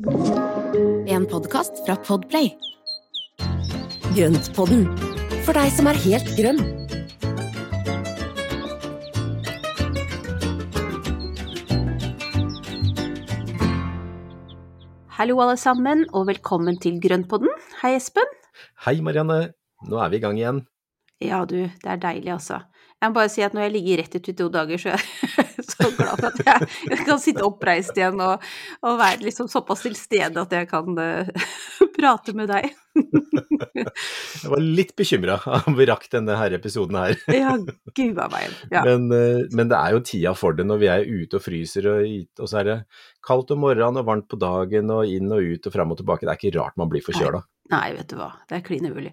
En podkast fra Podplay. Grøntpodden, for deg som er helt grønn. Hallo alle sammen, og velkommen til Grønnpodden. Hei Espen. Hei Marianne, nå er vi i gang igjen. Ja du, det er deilig altså. Jeg må bare si at når jeg ligger rett ut i to dager, så jeg så glad for at jeg, kan sitte oppreist igjen og, og være liksom såpass til stede at jeg kan uh, prate med deg. jeg var litt bekymra om vi rakk denne her episoden her. ja, gud av meg. Ja. Men, uh, men, det er jo tida for det når vi er ute og fryser, og, og så er det kaldt om morgenen og varmt på dagen og inn og ut og fram og tilbake. Det er ikke rart man blir forkjøla. Nei, vet du hva, det er klin umulig.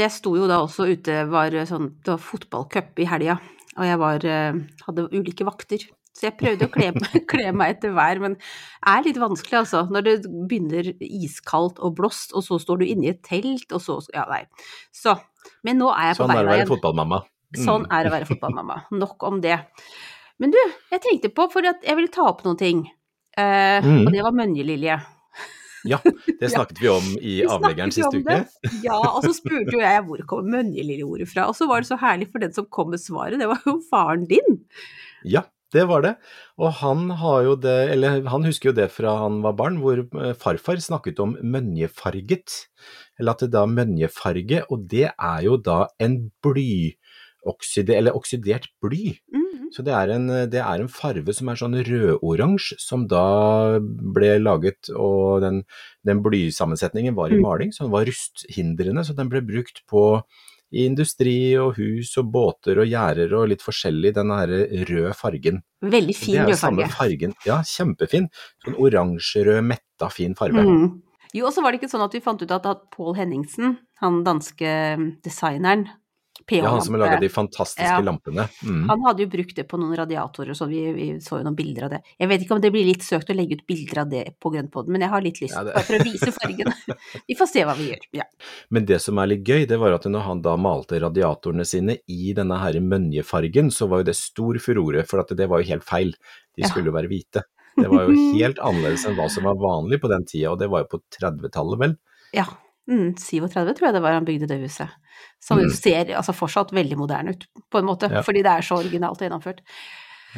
Jeg sto jo da også ute, var sånn, det var fotballcup i helga, og jeg var, hadde ulike vakter. Så jeg prøvde å kle, kle meg etter vær, men det er litt vanskelig, altså. Når det begynner iskaldt og blåst, og så står du inne i et telt, og så Ja, nei. Så. Men nå er jeg på sånn vei igjen. Sånn er det å være fotballmamma. Mm. Sånn er det å være fotballmamma. Nok om det. Men du, jeg tenkte på, for jeg ville ta opp noen ting, uh, mm. og det var Mønjelilje. Ja, det snakket vi om i avleggeren siste uke. Ja, og så spurte jo jeg hvor kom Mønjelilje-ordet fra, og så var det så herlig for den som kom med svaret, det var jo faren din. Ja, det var det. Og han har jo det, eller han husker jo det fra han var barn, hvor farfar snakket om mønjefarget. Eller at det da mønjefarge, og det er jo da en blyokside, eller oksidert bly. Mm. Så det er, en, det er, en, farve som er sånn rødoransje, som da ble laget, og den, den blysammensetningen var i maling, så den var rusthindrende, så den ble brukt på i industri og hus og båter og gjerder og litt forskjellig, den her røde fargen. Veldig fin rød farge. fargen. Ja, kjempefin. Sånn oransjerød, metta, fin farge. Mm. Jo, og så var det ikke sånn at vi fant ut at, at Paul Henningsen, han danske designeren, Ja, han som laga de fantastiske ja. lampene. Mm. Han hadde jo brukt det på noen radiatorer, så vi, vi, så jo noen bilder av det. Jeg vet ikke om det blir litt søkt å legge ut bilder av det på Grønnpodden, men jeg har litt lyst ja, det... for å vise fargen. vi får se hva vi gjør. Ja. Men det som er litt gøy, det var at når han da malte radiatorene sine i denne her mønjefargen, så var jo det stor furore, for at det var jo helt feil. De skulle jo være hvite. Det var jo helt annerledes enn hva som var vanlig på den tida, og det var jo på 30-tallet, vel? Ja. Mm, 37 tror jeg det var han bygde det huset. Som mm. ser altså, fortsatt veldig moderne ut, på en måte, ja. fordi det er så originalt og gjennomført.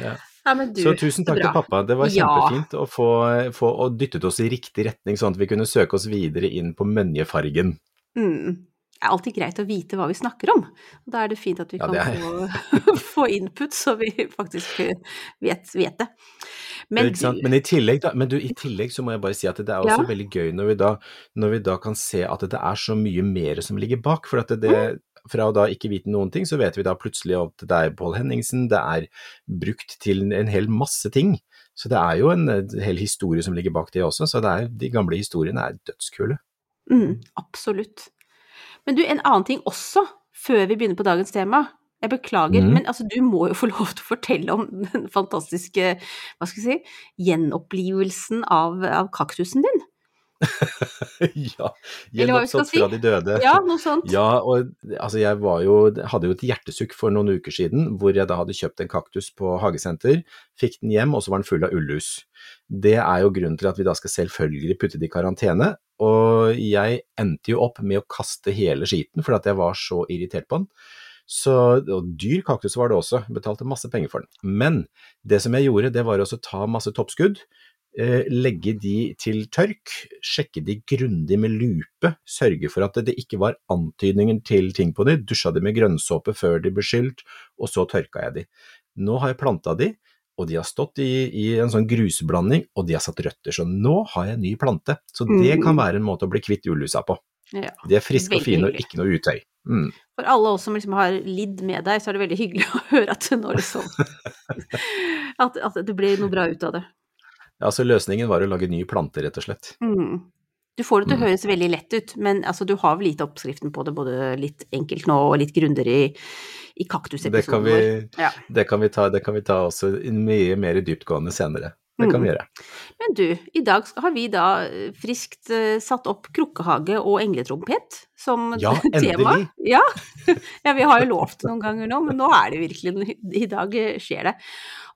Ja. Ja, du, så tusen takk til pappa, det var kjempefint å få, få og dyttet oss i riktig retning, sånn at vi kunne søke oss videre inn på mønjefargen. Mm. Det er alltid greit å vite hva vi snakker om. Da er det fint at vi kan få, få, input, så vi faktisk vet, vet det. Men, men, i tillegg, da, men du, i tillegg så må jeg bare si at det er også ja. veldig gøy når vi, da, når vi, da, kan se at det er så mye mer som ligger bak. For at det, det, fra å da ikke vite noen ting, så vet vi da plutselig at det er Pål Henningsen, det er brukt til en hel masse ting. Så det er jo en hel historie som ligger bak det også, så det er, de gamle historiene er dødskule. Mm, absolutt. Men du, en annen ting også, før vi begynner på dagens tema. Jeg beklager, mm. men altså, du må jo få lov til å fortelle om den fantastiske, hva skal jeg si, gjenopplivelsen av, av kaktusen din. ja, gjenoppstått si. fra de døde. Ja, noe sånt. Ja, og altså jeg jo, hadde jo et hjertesukk for noen uker siden hvor jeg da hadde kjøpt en kaktus på hagesenter, fikk den hjem, og så var den full av ullus. Det er jo grunnen til at vi da skal selvfølgelig putte det i karantene, og jeg endte jo opp med å kaste hele skiten fordi at jeg var så irritert på den. Så, og dyr kaktus var det også, betalte masse penger for den. Men det som jeg gjorde, det var å ta masse toppskudd, eh, legge de til tørk, sjekke de grundig med lupe, sørge for at det ikke var antydninger til ting på de, dusja de med grønnsåpe før de ble skylt, og så tørka jeg de. Nå har jeg planta de, og de har stått i, i, en sånn grusblanding, og de har satt røtter, så nå har jeg en ny plante. Så det kan mm. være en måte å bli kvitt jordlusa på. Ja, de er friske og fine og ikke noe utøy. Mm. For alle oss som liksom har lidd med deg, så er det veldig hyggelig å høre at nå liksom at, at, det blir noe bra ut av det. Ja, så løsningen var å lage ny plante, rett og slett. Mm. Du får det til å mm. høres veldig lett ut, men altså, du har vel gitt oppskriften på det både litt enkelt nå og litt grundigere i, i kaktusepisoden vår. Ja. Det, kan vi ta, det kan vi ta også mye mer dyptgående senere. Det kan Mm. vi gjøre. Men du, i dag har vi da eh, friskt eh, satt opp krukkehage og engletrompet som Ja, tema. endelig. Ja. ja, vi har jo lovt noen ganger nå, men nå er det virkelig I dag eh, skjer det.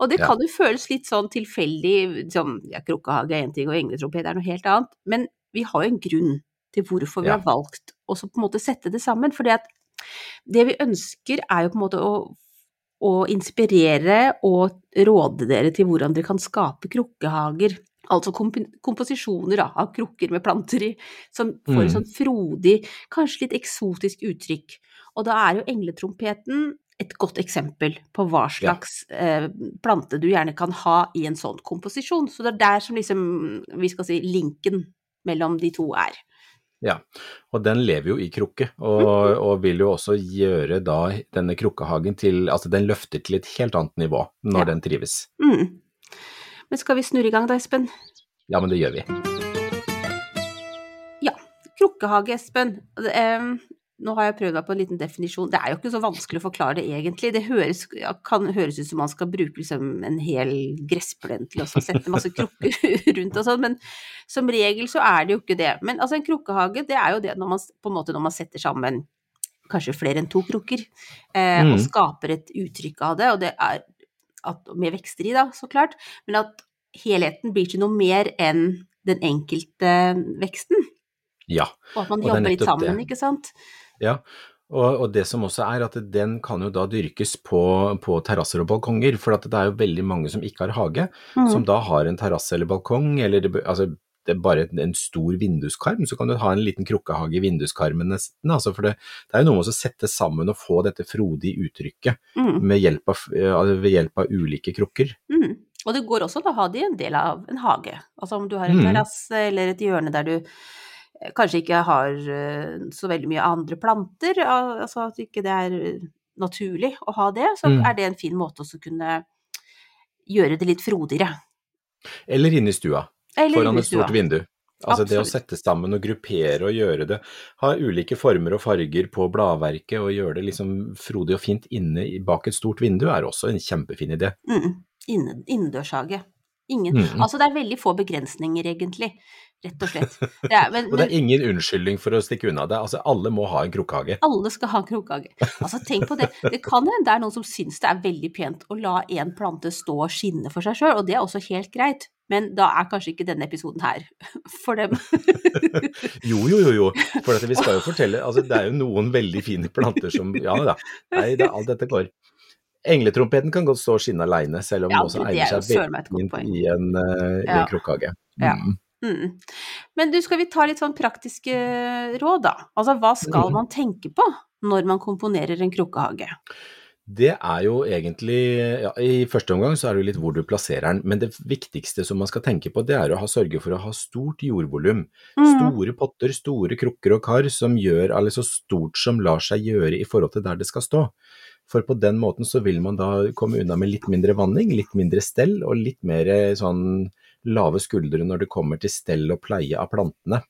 Og det Ja. kan jo føles litt sånn tilfeldig, som ja, krukkehage er én ting og engletrompet er noe helt annet, men vi har jo en grunn til hvorfor vi Ja. har valgt å på en måte sette det sammen. For det vi ønsker er jo på en måte å å inspirere og råde dere til hvordan dere kan skape krukkehager. Altså komp- komposisjoner da, av krukker med planter i, som får et Mm. sånn frodig, kanskje litt eksotisk uttrykk. Og da er jo engletrompeten et godt eksempel på hva Ja. slags eh, plante du gjerne kan ha i en sånn komposisjon. Så det er der som liksom, vi skal si, linken mellom de to er. Ja, og den lever jo i krukke, og, Mhm. og vil jo også gjøre da denne krukkehagen til Altså den løfter til et helt annet nivå når Ja. den trives. Mm. Men skal vi snurre i gang da, Espen? Ja, men det gjør vi. Ja, Krukkehage, Espen. Nå har jeg prøvd meg på en liten definisjon. Det er jo ikke så vanskelig å forklare det egentlig. Det høres, kan høres ut som man skal bruke liksom en hel gressplen til å sette masse krukker rundt og sånn, men som regel så er det jo ikke det. Men altså en krukkehage, det er jo det når man, på en måte når man setter sammen kanskje flere enn to krukker, eh, og Mm. skaper et uttrykk av det, og det er at, med vekster i da, så klart, men at helheten blir til noe mer enn den enkelte veksten. Ja. Og at man Og er jobber litt sammen, det. ikke sant? Ja. Og, og det som også er at den kan jo da dyrkes på, på terrasser og balkonger, for at det er jo veldig mange som ikke har hage, Mm. som da har en terrasse eller balkong, eller det, altså, det er bare en stor vinduskarm, så kan du ha en liten krukkehage i vinduskarmen nesten. Altså for det, det er jo noe med å sette sammen og få dette frodige uttrykket Mm. med hjelp av, ved hjelp av ulike krukker. Mm. Og det går også an å ha det i en del av en hage. Altså om du har en Mm. terrasse eller et hjørne der du eh, kanskje ikke har eh, så veldig mye andre planter, altså at ikke det er naturlig å ha det, så Mm. er det en fin måte å kunne gjøre det litt frodigere. Eller inne i stua, Eller foran et stort vindu. Altså det å sette sammen og gruppere og gjøre det, ha ulike former og farger på bladverket og gjøre det liksom frodig og fint inne bak et stort vindu er også en kjempefin idé. Mm. Innendørshage. Ingen Mm. Altså det er veldig få begrensninger, egentlig. Rett og slett. Det er, men, Og det er ingen unnskyldning for å stikke unna det. Altså alle må ha en krukkehage. Alle skal ha en krukkehage. Altså, tenk på det. Det kan hende det er noen som syns det er veldig pent å la en plante stå og skinne for seg sjøl, og det er også helt greit. Men da er kanskje ikke denne episoden her for dem. Jo, jo, jo, jo. For vi skal jo fortelle Altså det er jo noen veldig fine planter som Ja da. Nei, det, alt dette går. Engletrompeten kan godt stå og skinne aleine, selv om Ja, den også egner er seg veldig fint i en, uh, Ja. en krukkehage. Ja. Mm. Men du, skal vi ta litt sånn praktiske råd, da? Altså, hva skal man tenke på når man komponerer en krukkehage? Det er jo egentlig ja, I første omgang så er det jo litt hvor du plasserer den, men det viktigste som man skal tenke på, det er å ha, sørge for å ha stort jordvolum. Mm. Store potter, store krukker og kar som gjør eller så stort som lar seg gjøre i forhold til der det skal stå. For på den måten så vil man da komme unna med litt mindre vanning, litt mindre stell og litt mer sånn lave skuldre når det kommer til stell og pleie av plantene.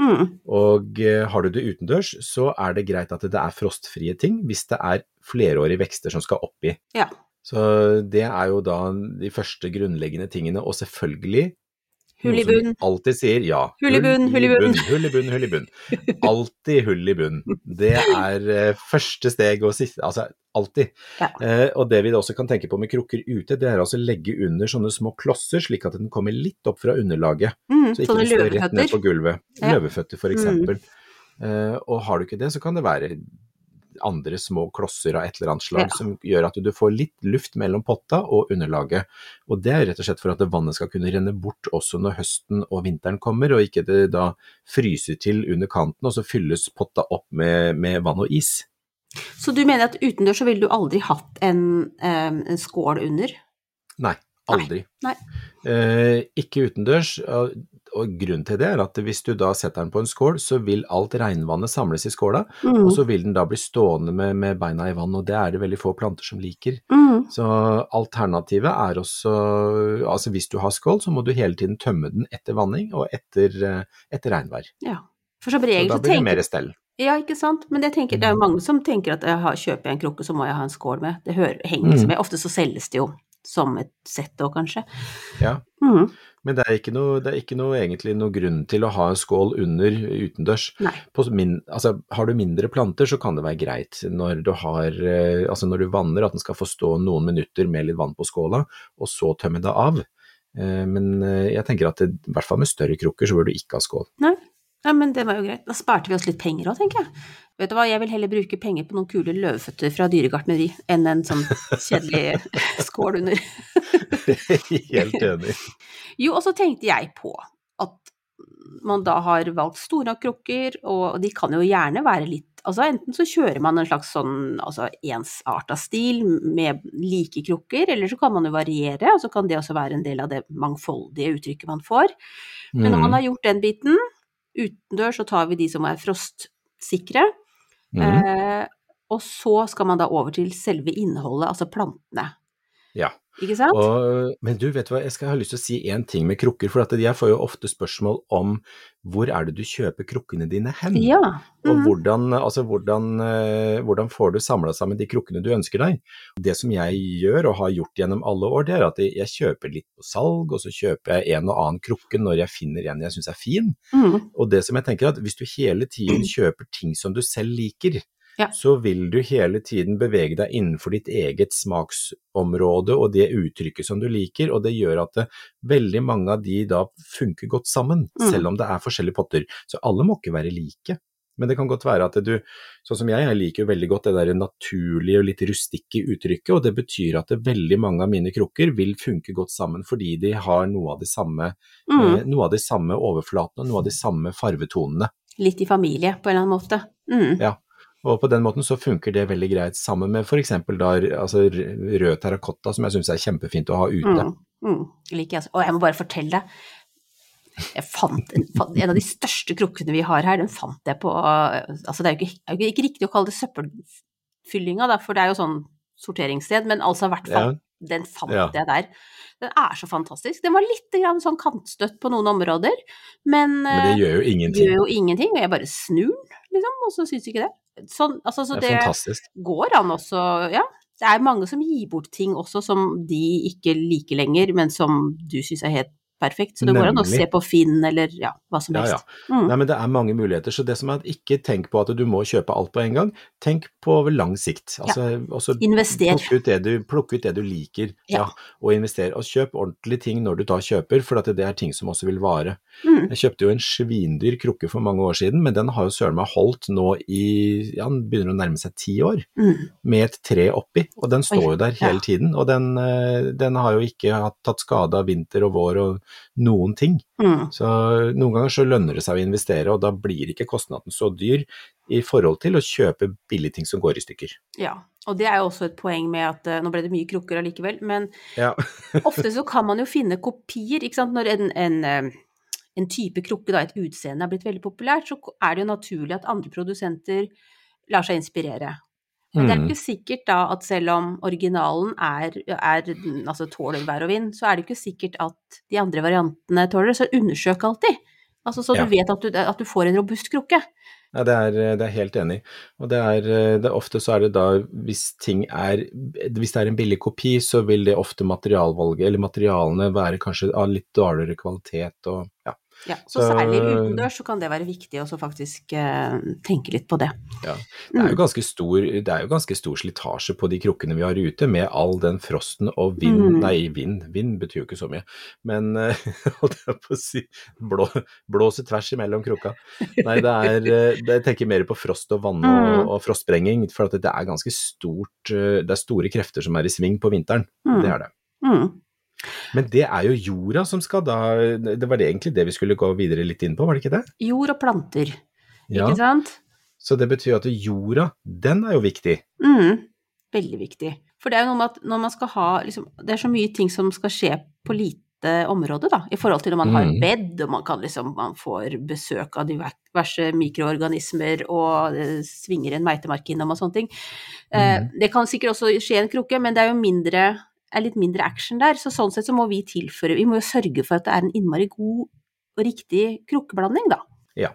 Mm. Og eh, har du det utendørs, så er det greit at det er frostfrie ting hvis det er flerårige vekster som skal oppi. Ja. Så det er jo da de første grunnleggende tingene, og selvfølgelig Hull i bunn. Alltid sier ja. Hull i bunn, hull i bunn. Hull i bunn, hull i bunn. Alltid hull i bunn. Det er eh, første steg og siste, altså alltid. Ja. Eh, og det vi også kan tenke på med krukker ute, det er altså å legge under sånne små klosser, slik at den kommer litt opp fra underlaget. Mm. Så ikke den står rett ned på gulvet. Ja. Mm. Løveføtter for eksempel. Eh, og har du ikke det, så kan det være andre små klosser av et eller annet slag Ja. som gjør at du får litt luft mellom potta og underlaget. Og det er rett og slett for at vannet skal kunne renne bort også når høsten og vinteren kommer, og ikke det da fryser til under kanten, og så fylles potta opp med, med vann og is. Så du mener at utendørs så ville du aldri hatt en, eh, en skål under? Nei, aldri. Nei. Eh, ikke utendørs, og, grunnen til det er at hvis du da setter den på en skål, så vil alt regnvannet samles i skåla, Mm. og så vil den da bli stående med, med beina i vann, og det er det veldig få planter som liker. Mm. Så alternativet er også, altså hvis du har skål, så må du hele tiden tømme den etter vanning og etter, eh, etter regnvær. Ja. For Og regel da så blir det mer stell. Ja, ikke sant. Men jeg tenker, det er jo mange som tenker at jeg har, kjøper jeg en krukke, så må jeg ha en skål med. Det hører, henger Mm. liksom med. Ofte så selges det jo som et sett òg, kanskje. Ja. Mhm. Men det er ikke noe, det er ikke noe egentlig noe grunn til å ha en skål under utendørs. På min, altså, har du mindre planter, så kan det være greit når du har eh, Altså når du vanner, at den skal få stå noen minutter med litt vann på skåla, og så tømme det av. Eh, Men eh, jeg tenker at det, i hvert fall med større krukker, så bør du ikke ha skål. Nei. Ja, men det var jo greit. Da sparte vi oss litt penger òg, tenker jeg. Vet du hva, jeg vil heller bruke penger på noen kule løvføtter fra dyregartneri enn en sånn kjedelig skål under. Helt enig. Jo, og så tenkte jeg på at man da har valgt store nok krukker, og de kan jo gjerne være litt Altså enten så kjører man en slags sånn altså ensarta stil med like krukker, eller så kan man jo variere, og så kan det også være en del av det mangfoldige uttrykket man får. Men når man Mm. har gjort den biten, utendørs så tar vi de som er frostsikre, Mm. eh, og så skal man da over til selve innholdet, altså plantene. Ja. Ikke sant? Og, men du, vet du hva, jeg skal ha lyst til å si én ting med krukker. For at jeg får jo ofte spørsmål om hvor er det du kjøper krukkene dine hen? ja. Og mhm. hvordan, altså hvordan, eh, hvordan får du samla sammen de krukkene du ønsker deg? Det som jeg gjør og har gjort gjennom alle år, det er at jeg kjøper litt på salg, og så kjøper jeg en og annen krukke når jeg finner en jeg syns er fin. Mhm. Og det som jeg tenker at hvis du hele tiden kjøper ting som du selv liker, Ja. så vil du hele tiden bevege deg innenfor ditt eget smaksområde og det uttrykket som du liker, og det gjør at det, veldig mange av de da funker godt sammen, Mm. selv om det er forskjellige potter. Så alle må ikke være like. Men det kan godt være at du, sånn som jeg, jeg liker jo veldig godt det der naturlige og litt rustikke uttrykket, og det betyr at det veldig mange av mine krukker vil funke godt sammen fordi de har noe av de samme, mm. eh, noe av de samme overflatene og noe av de samme farvetonene. Litt i familie, på en eller annen måte. Mm. Ja. Og på den måten så funker det veldig greit sammen med f.eks. da altså rød terrakotta, som jeg syns er kjempefint å ha ute. Mm, mm, liker jeg. Og jeg må bare fortelle deg, jeg fant en, en av de største krukkene vi har her, den fant jeg på Altså det er jo ikke, er jo ikke riktig å kalle det søppelfyllinga, da, for det er jo sånn sorteringssted, men altså i hvert fall, den fant Ja. jeg der. Den er så fantastisk. Den var litt grann sånn kantstøtt på noen områder, men, Men det gjør jo eh, ingenting. gjør jo ingenting, og jeg bare snur den, liksom, og så syns ikke det. Sånn, altså, så Det er det, fantastisk. går an også, ja. Det er mange som gir bort ting også som de ikke liker lenger, men som du syns er helt perfekt. Så det går an å se på Finn eller ja, hva som helst. ja. Mm. Nei, men det er mange muligheter, så det som er at ikke tenk på at du må kjøpe alt på en gang, tenk på over lang sikt. Altså, også Invester. Plukke ut, det du, ut det du liker, Ja. ja. og investere. Og kjøp ordentlige ting når du da kjøper, for at det er ting som også vil vare. Mm. Jeg kjøpte jo en svindyr krukke for mange år siden, men den har jo søren meg holdt nå i, ja, den begynner å nærme seg ti år, Mm. med et tre oppi, og den står Oi, jo der ja. hele tiden. Og den, eh, den har jo ikke tatt skade av vinter og vår og noen ting. Mm. Så noen ganger så lønner det seg å investere, og da blir ikke kostnaden så dyr i forhold til å kjøpe billige ting som går i stykker. Ja. Og det er jo også et poeng med at eh, Nå ble det mye krukker allikevel, men Ja. ofte så kan man jo finne kopier, ikke sant. Når en, en, eh, en type krukke, da, et utseende, er blitt veldig populært, så er det jo naturlig at andre produsenter lar seg inspirere. Men det er Mm. ikke sikkert da at selv om originalen er, er altså tåler vær og vind, så er det ikke sikkert at de andre variantene tåler det. Så undersøk alltid. Altså så Ja. du vet at du, at du får en robust krukke. Ja, det er, det er helt enig. Og det er, det er ofte så er det da, hvis ting er Hvis det er en billig kopi, så vil det ofte materialvalget, eller materialene, være kanskje av litt dårligere kvalitet og ja. Ja, så, særlig utendørs så kan det være viktig å faktisk eh, tenke litt på det. ja. Det er jo ganske stor, det er jo ganske stor slitasje på de krukkene vi har ute, med all den frosten og vind Mm. Nei, vind, vind betyr jo ikke så mye, men eh, holdt jeg på å si blå, Blåser tvers imellom krukka. Nei, det er eh, det, Jeg tenker mer på frost og vann og, Mm. og frostsprenging, for at det er ganske stort eh, Det er store krefter som er i sving på vinteren. Mm. Det er det. Mm. Men det er jo jorda som skal da Det var det egentlig det vi skulle gå videre litt inn på, var det ikke det? Jord og planter, Ja. ikke sant? Så det betyr at jorda, den er jo viktig. Mm. Veldig viktig. For det er jo noe med at når man skal ha liksom, Det er så mye ting som skal skje på lite område, da, i forhold til når man har Mm. bed, og man kan liksom Man får besøk av diverse mikroorganismer, og det svinger en meitemark innom og sånne ting. Eh, Mm. det kan sikkert også skje i en krukke, men det er jo mindre er litt mindre action der, så sånn sett så må vi tilføre Vi må jo sørge for at det er en innmari god og riktig krukkeblanding, da. Ja.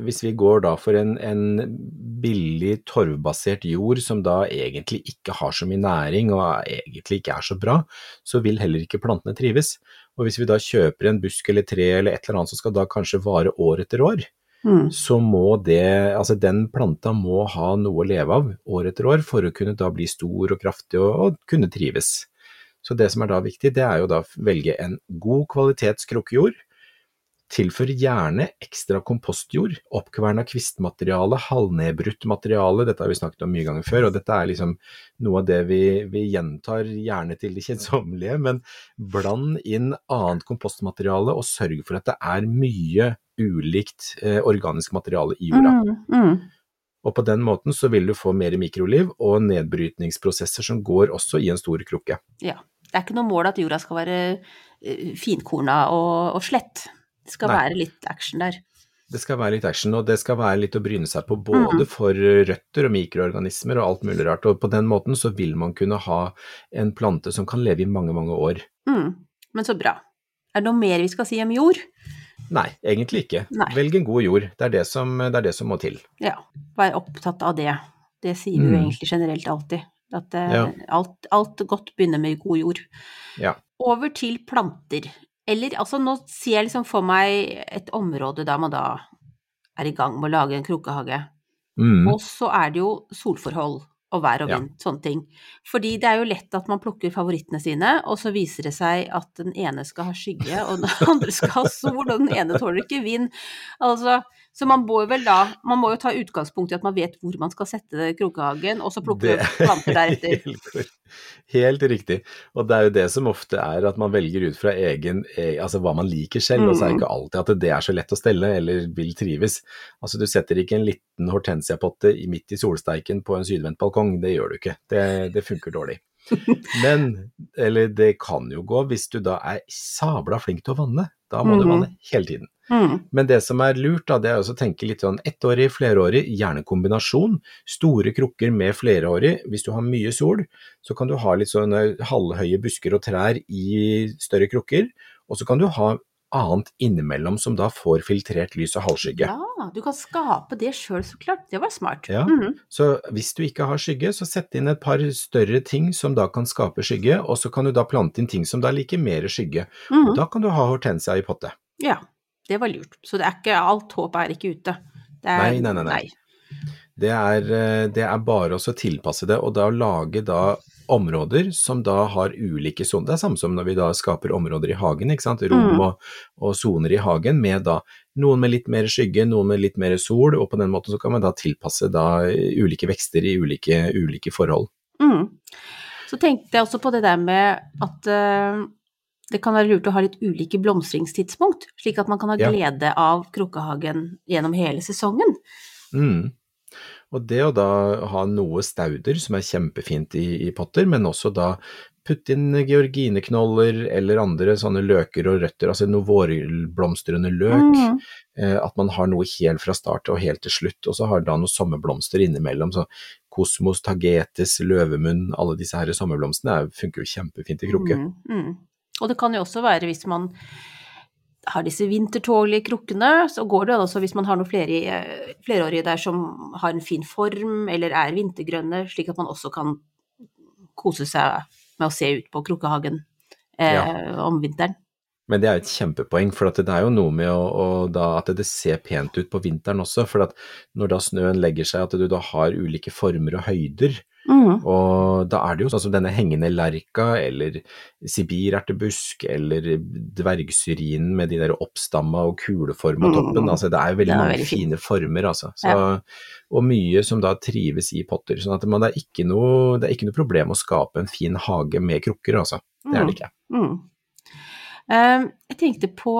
Hvis vi går da for en, en billig torvbasert jord som da egentlig ikke har så mye næring og egentlig ikke er så bra, så vil heller ikke plantene trives. Og hvis vi da kjøper en busk eller tre eller et eller annet som skal da kanskje vare år etter år, Mm. så må det, altså den planta må ha noe å leve av år etter år for å kunne da bli stor og kraftig og, og kunne trives. Så det som er da viktig, det er jo da å velge en god kvalitets krukkejord. Tilfør gjerne ekstra kompostjord, oppkverna kvistmateriale, halvnedbrutt materiale, dette har vi snakket om mye ganger før, og dette er liksom noe av det vi, vi gjentar gjerne til det kjedsommelige, men bland inn annet kompostmateriale og sørg for at det er mye ulikt eh, organisk materiale i jorda. Mm. Mm. Og på den måten så vil du få mer mikroliv og nedbrytningsprosesser som går også i en stor krukke. Ja. Det er ikke noe mål at jorda skal være eh, finkorna og, og slett. Det skal Nei. være litt action der. Det skal være litt action, og det skal være litt å bryne seg på både for røtter og mikroorganismer og alt mulig rart. Og på den måten så vil man kunne ha en plante som kan leve i mange, mange år. Mm. Men så bra. Er det noe mer vi skal si om jord? Nei, egentlig ikke. Nei. Velg en god jord. Det er det som, det er det som må til. Ja, vær opptatt av det. Det sier Mm. egentlig generelt alltid. At eh, Ja. alt, alt godt begynner med god jord. Ja. Over til planter. Eller altså, nå ser jeg liksom for meg et område der man da er i gang med å lage en krukkehage. Mm. Og så er det jo solforhold og vær og Ja. sånne ting. Fordi det er jo lett at man plukker favorittene sine, og så viser det seg at den ene skal ha skygge, og den andre skal ha sol, og den ene tåler ikke vind. Altså, så man må da Man må jo ta utgangspunkt i at man vet hvor man skal sette krokehagen, og så plukke Det- planter deretter. Helt, riktig. Og det er jo det som ofte er at man velger ut fra egen, eh, altså hva man liker selv, og så er det Mm. ikke alltid at det er så lett å stelle eller vil trives. Altså du setter ikke en liten hortensiapotte midt i solsteiken på en sydvendt balkong, det gjør du ikke. Det, det funker dårlig. Men, eller det kan jo gå hvis du da er sabla flink til å vanne. Da må du Mhm. vanne hele tiden. Mm. Men det som er lurt, da, det er å tenke litt sånn ettårig, flerårig, gjerne kombinasjon. Store krukker med flerårig. Hvis du har mye sol, så kan du ha litt sånne halvhøye busker og trær i større krukker. Og så kan du ha annet innimellom som da får filtrert lys og halvskygge. Ja, du kan skape det sjøl, så klart. Det var smart. Ja. Mhm. Så hvis du ikke har skygge, så sett inn et par større ting som da kan skape skygge, og så kan du da plante inn ting som da liker mer skygge. Mhm. Da kan du ha hortensia i potte. Ja, det var lurt. Så det er ikke alt håp er ikke ute. Det er, Nei, nei, nei, nei. Det er, eh, det er bare å tilpasse det, og da lage da områder som da har ulike soner. Det er samme som når vi da skaper områder i hagen, ikke sant. Rom Mm. og, soner i hagen med da noen med litt mer skygge, noen med litt mer sol, og på den måten så kan man da tilpasse da ulike vekster i ulike, ulike forhold. Mm. Så tenkte jeg også på det der med at eh, det kan være lurt å ha litt ulike blomstringstidspunkt, slik at man kan ha glede av krokkehagen gjennom hele sesongen. Mm. Og det å da ha noe stauder som er kjempefint i, i potter, men også da putte inn georgineknoller eller andre sånne løker og røtter, altså noe vårblomstrende løk. Mm. Eh, at man har noe helt fra start og helt til slutt, og så har da noen sommerblomster innimellom. så Kosmos, tagetes, løvemunn, alle disse her sommerblomstene er, funker jo kjempefint i krukke. Mm, mm. Og det kan jo også være hvis man har disse vintertålige krukkene, så går det altså hvis man har noen flere, flerårige der som har en fin form eller er vintergrønne, slik at man også kan kose seg med å se ut på krukkehagen eh, Ja. om vinteren. Men det er jo et kjempepoeng, for at det er jo noe med å, å da, at det ser pent ut på vinteren også. For at når da snøen legger seg, at du da har ulike former og høyder. Mm. Og da er det jo sånn som denne hengende lerka, eller sibirertebusk, eller dvergsyrinen med de der oppstamma og kuleforma Mm. toppen. Altså det er jo veldig er mange veldig fint. fine former, altså. Så, Og mye som da trives i potter. Sånn at man, det, er noe, det er ikke noe problem å skape en fin hage med krukker, altså. Det er det ikke. Mm. Eh, jeg tenkte på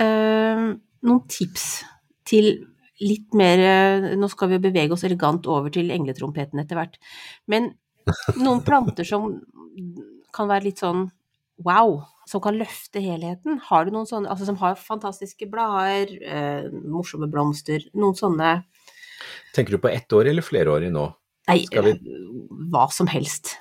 eh, noen tips til litt mer eh, Nå skal vi bevege oss elegant over til engletrompeten etter hvert. Men noen planter som kan være litt sånn wow, som kan løfte helheten. Har du noen sånne, altså som har fantastiske blader, eh, morsomme blomster, noen sånne Tenker du på ett år eller flerårig nå? Nei, vi- eh, hva som helst,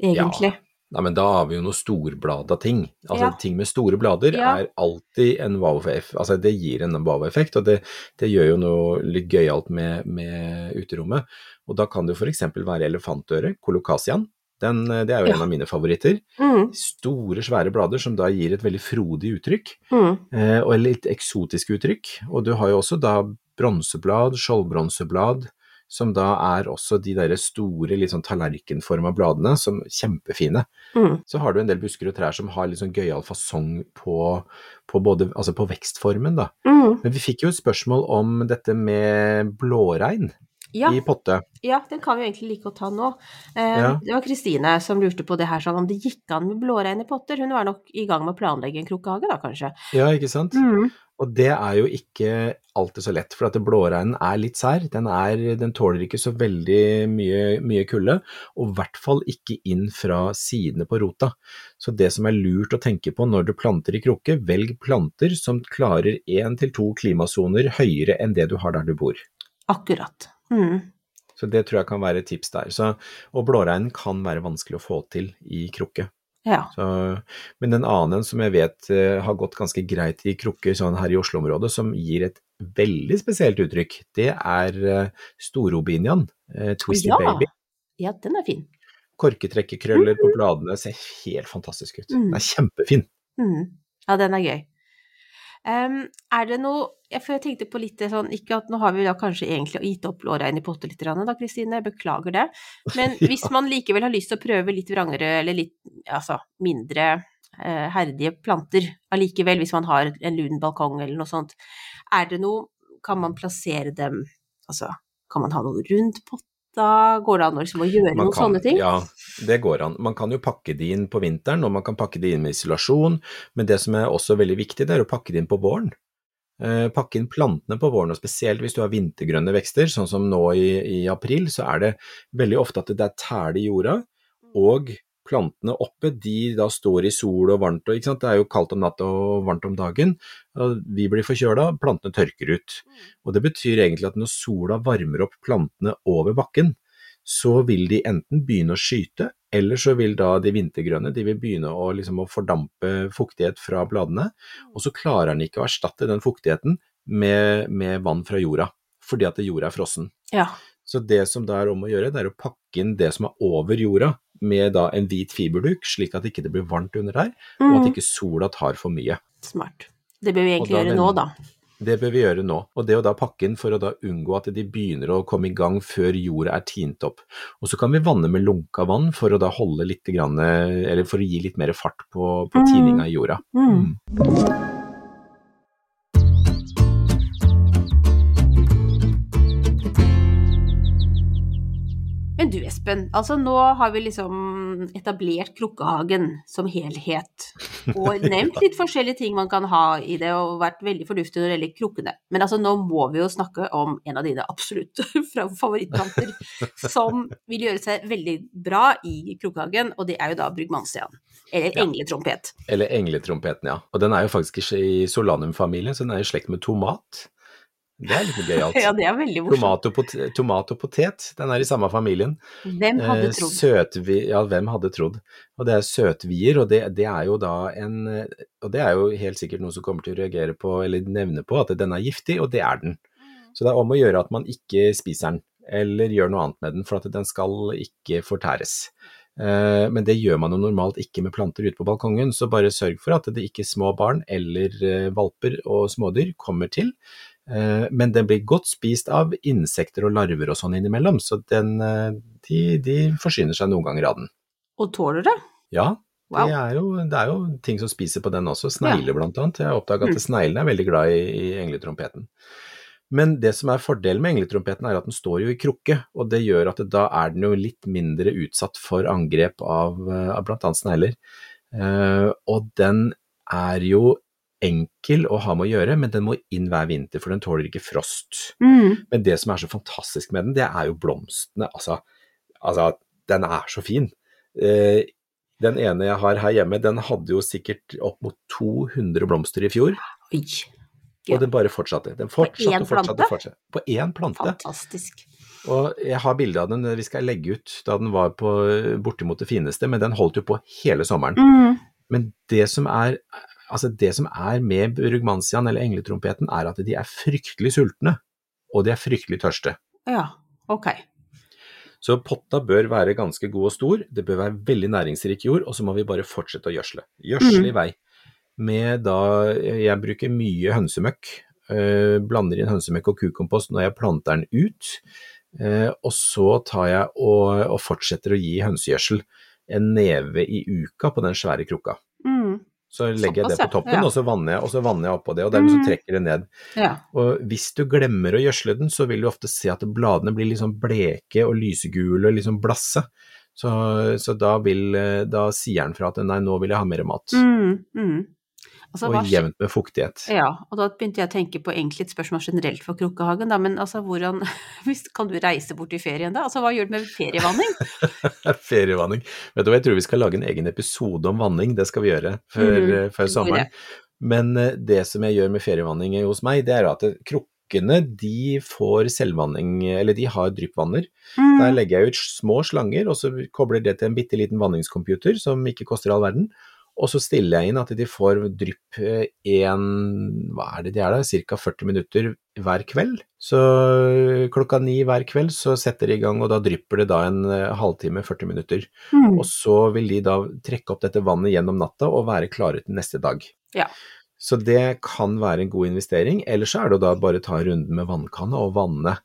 egentlig. Nei, men da har vi jo noe storblada ting. Altså Ja. ting med store blader Ja. er alltid en wow-effekt. Altså det gir en wow-effekt, og det, det gjør jo noe litt gøyalt med, med uterommet. Og da kan det jo f.eks. være elefantøre, kolokasian. Den, eh, det er jo Ja. en av mine favoritter. Mm, Store, svære blader som da gir et veldig frodig uttrykk, mm. eh, og litt eksotisk uttrykk. Og du har jo også da bronseblad, skjoldbronseblad, som da er også de derre store, litt sånn tallerkenforma bladene, som er kjempefine. Mm. Så har du en del busker og trær som har litt sånn gøyal fasong på, på både, altså på vekstformen, da. Mm. Men vi fikk jo et spørsmål om dette med blåregn Ja, i potte. ja, den kan vi egentlig like å ta nå. Eh, Ja. Det var Kristine som lurte på det her, sånn om det gikk an med blårein i potter. Hun var nok i gang med å planlegge en krukkehage da, kanskje. Ja, ikke sant? Mm. Og det er jo ikke alltid så lett, for at blåreinen er litt sær. Den, er, den tåler ikke så veldig mye, mye kulde, og i hvert fall ikke inn fra sidene på rota. Så det som er lurt å tenke på når du planter i krukke, velg planter som klarer én til to klimasoner høyere enn det du har der du bor. Akkurat. Mm. Så det tror jeg kan være et tips der. Så, og blåreinen kan være vanskelig å få til i krukke. Ja. Så, men en annen som jeg vet uh, har gått ganske greit i krukker sånn her i Oslo-området, som gir et veldig spesielt uttrykk, det er uh, storobinian, uh, Twisty Ja. Baby. ja, den er fin. Korketrekkerkrøller på bladene ser helt fantastisk ut. Mm. Den er kjempefin. Mm. Ja, den er gøy. Em, er det noe For jeg tenkte på litt sånn Ikke at nå har vi da kanskje egentlig gitt opp blårein i potte litt, da, Kristine, beklager det. Men hvis man likevel har lyst til å prøve litt vrangere, eller litt altså mindre eh, herdige planter allikevel, hvis man har en lun balkong eller noe sånt, er det noe Kan man plassere dem Altså, kan man ha noe rundt potta? Går det an liksom å gjøre Man noen sånne ting? Ja, det går an. Man kan jo pakke de inn på vinteren, og man kan pakke de inn med isolasjon, men det som er også veldig viktig, det er å pakke de inn på våren. Eh, pakke inn plantene på våren, og spesielt hvis du har vintergrønne vekster, sånn som nå i, i april, så er det veldig ofte at det er tæle i jorda, og plantene oppe, de da står i sol og varmt, og ikke sant? det er jo kaldt om natta og varmt om dagen, vi blir forkjøla, plantene tørker ut. Og det betyr egentlig at når sola varmer opp plantene over bakken, så vil de enten begynne å skyte, eller så vil da de vintergrønne de vil begynne å, liksom, å fordampe fuktighet fra bladene, og så klarer den ikke å erstatte den fuktigheten med, med vann fra jorda, fordi at jorda er frossen. Ja. Så det som da er om å gjøre, det er å pakke inn det som er over jorda, med da en hvit fiberduk, slik at ikke det blir varmt under der, og at Mm. ikke sola tar for mye. Smart. Det bør vi egentlig gjøre nå, da. Det bør vi gjøre nå, og det å da pakke inn for å da unngå at de begynner å komme i gang før jorda er tint opp. Og så kan vi vanne med lunka vann for å da holde litt grann, eller for å gi litt mer fart på, på Mm. tininga i jorda. Mm. Espen, altså nå har vi liksom etablert Krukkehagen som helhet, og nevnt litt forskjellige ting man kan ha i det, og vært veldig fornuftig når det gjelder krukkene. Men altså nå må vi jo snakke om en av dine absolutt favorittplanter, som vil gjøre seg veldig bra i Krukkehagen, og det er jo da Brugmannstian. Eller Ja. engletrompet. Eller engletrompeten, ja. Og den er jo faktisk ikke i solanum-familien, så den er i slekt med tomat. Det er litt gøyalt. Ja, det er veldig morsomt. Tomat og, tomat og potet, den er i samme familien. Hvem hadde Eh, trodd? Søtvi ja, hvem hadde trodd? Og det er søtvier, og det, det er jo da en Og det er jo helt sikkert noen som kommer til å reagere på, eller nevne på, at den er giftig, og det er den. Så det er om å gjøre at man ikke spiser den, eller gjør noe annet med den, for at den skal ikke fortæres. Eh, Men det gjør man jo normalt ikke med planter ute på balkongen, så bare sørg for at det ikke små barn eller eh, valper og smådyr kommer til. Eh, Men den blir godt spist av insekter og larver og sånn innimellom, så den, eh, de, de forsyner seg noen ganger av den. Og tåler det? Ja, Wow. det, er jo, det er jo ting som spiser på den også, snegler blant annet. Jeg har oppdaget Mm. at sneglene er veldig glad i, i engletrompeten. Men det som er fordelen med engletrompeten er at den står jo i krukke, og det gjør at det, da er den jo litt mindre utsatt for angrep av, eh, av annet snegler. Uh, og den er jo enkel å ha med å gjøre, men den må inn hver vinter, for den tåler ikke frost. Mm. Men det som er så fantastisk med den, det er jo blomstene. Altså, altså den er så fin. Eh, den ene jeg har her hjemme, den hadde jo sikkert opp mot 200 blomster i fjor, Oi. og den bare fortsatte. Den fortsatte og fortsatte. fortsatte. På én plante. Fantastisk. Og jeg har bilde av den vi skal legge ut da den var på bortimot det fineste, men den holdt jo på hele sommeren. Mm. Men det som er, altså det som er med brugmansiaen eller engletrompeten, er at de er fryktelig sultne, og de er fryktelig tørste. Ja, ok. Så potta bør være ganske god og stor, det bør være veldig næringsrik jord, og så må vi bare fortsette å gjødsle. Gjødsle i vei. Med da, jeg bruker mye hønsemøkk, eh, blander inn hønsemøkk og kukompost når jeg planter den ut, eh, og så tar jeg og, og fortsetter å gi hønsegjødsel en neve i uka på den svære krukka. Så legger jeg det på toppen, Ja. og så vanner jeg, og så vanner jeg oppå det, og dermed så Mm. trekker det ned. Ja. Og hvis du glemmer å gjødsle den, så vil du ofte se at bladene blir sånn bleke og lysegule og sånn blasse. Så, så da, vil, eh, da sier den fra at nei, nå vil jeg ha mer mat. Mm. Mm. Altså, og jevnt med fuktighet. Ja, og da begynte jeg å tenke på egentlig et spørsmål generelt for Krukkehagen, da, men altså hvordan hvis, Kan du reise bort i ferien da? Altså hva gjør du med ferievanning? Ferievanning. Vet du hva, jeg tror vi skal lage en egen episode om vanning, det skal vi gjøre før, mm, eh, før sommeren. Men eh, det som jeg gjør med ferievanning hos meg, det er at eh, krukkene de får selvvanning, eller de har dryppvanner. Der Mm. legger jeg ut små slanger, og så kobler det til en bitte liten vanningscomputer som ikke koster all verden. Og så stiller jeg inn at de får drypp én, hva er det de er da, ca. 40 minutter hver kveld. Så klokka ni hver kveld så setter de i gang, og da drypper det da en eh, halvtime, 40 minutter. Mm. Og så vil de da trekke opp dette vannet gjennom natta og være klare til neste dag. Ja. Så det kan være en god investering, eller så er det å da bare ta runden med vannkanna og vanne.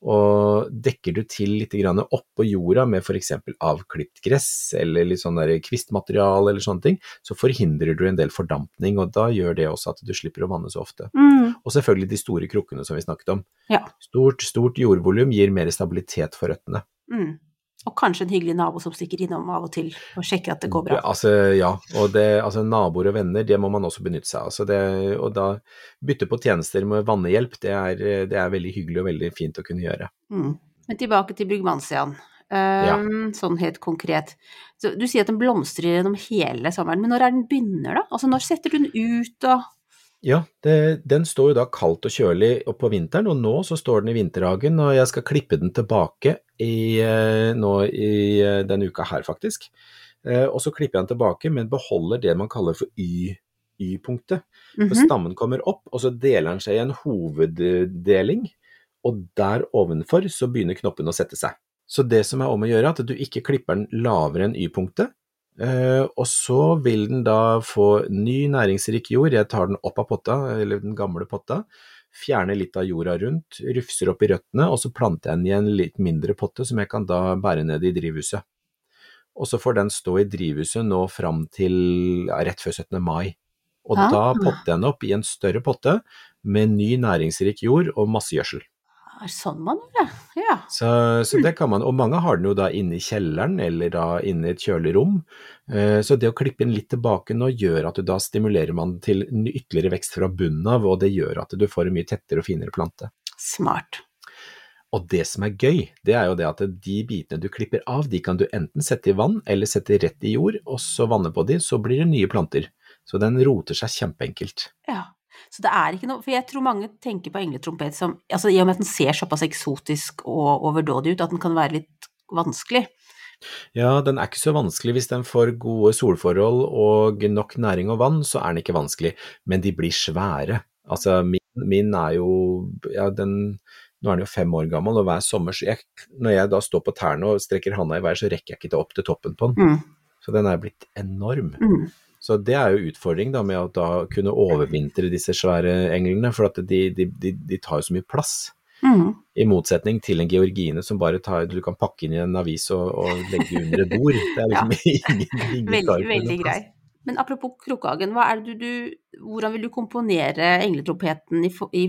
Og dekker du til litt oppå jorda med f.eks. avklipt gress eller litt sånn kvistmateriale eller sånne ting, så forhindrer du en del fordampning, og da gjør det også at du slipper å vanne så ofte. Mm. Og selvfølgelig de store krukkene som vi snakket om. Ja. Stort, stort jordvolum gir mer stabilitet for røttene. Mm. Og kanskje en hyggelig nabo som stikker innom av og til og sjekker at det går bra. Ja, Altså, ja, og det, altså, naboer og venner, det må man også benytte seg av. Altså, det, og da bytte på tjenester med vannehjelp, det er, det er veldig hyggelig og veldig fint å kunne gjøre. Mm. Men tilbake til Brugmansian, Um, Sånn helt konkret. Så du sier at den blomstrer gjennom hele sommeren, men når er den begynner da? Altså når setter du den ut og Ja, det, den står jo da kaldt og kjølig på vinteren, og nå så står den i vinterhagen, og jeg skal klippe den tilbake i, eh, nå i eh, denne uka her, faktisk. Eh, Og så klipper jeg den tilbake, men beholder det man kaller for Y-punktet. For Mhm. stammen kommer opp, og så deler den seg i en hoveddeling, og der ovenfor så begynner knoppen å sette seg. Så det som er om å gjøre, er at du ikke klipper den lavere enn Y-punktet, og så vil den da få ny næringsrik jord. Jeg tar den opp av potta, eller den gamle potta, fjerner litt av jorda rundt, rufser opp i røttene, og så planter jeg den i en litt mindre potte som jeg kan da bære ned i drivhuset. Og så får den stå i drivhuset nå fram til ja, rett før 17. mai. Og Ah. da potter jeg den opp i en større potte med ny næringsrik jord og masse gjødsel. Er sånn man gjør det? Ja. Så, så det kan man, og mange har den jo da inne i kjelleren eller da inne i et kjølig rom. Eh, Så det å klippe den litt tilbake nå gjør at du da stimulerer man til ytterligere vekst fra bunnen av, og det gjør at du får en mye tettere og finere plante. Smart. Og det som er gøy, det er jo det at de bitene du klipper av, de kan du enten sette i vann eller sette rett i jord, og så vanne på de, så blir det nye planter. Så den roter seg kjempeenkelt. Ja. Så det er ikke noe For jeg tror mange tenker på engletrompet som Altså i og med at den ser såpass eksotisk og overdådig ut, at den kan være litt vanskelig. Ja, den er ikke så vanskelig hvis den får gode solforhold og nok næring og vann, så er den ikke vanskelig, men de blir svære. Altså min, min er jo, ja den, nå er den jo fem år gammel, og hver sommer, jeg, når jeg da står på tærne og strekker handa i været, så rekker jeg ikke til opp til toppen på den. Mm. Så den er blitt enorm. Mm. Så det er jo utfordring da med å da kunne overvintre disse svære englene, for at de, de, de, de tar jo så mye plass. Mm. I motsetning til en georgine som bare tar, du kan pakke inn i en avis og, og legge under et bord. Det er liksom ingen, ingen Veldig, veldig grei. Men apropos Krokhagen, Hvordan vil du komponere engletropeten i, i,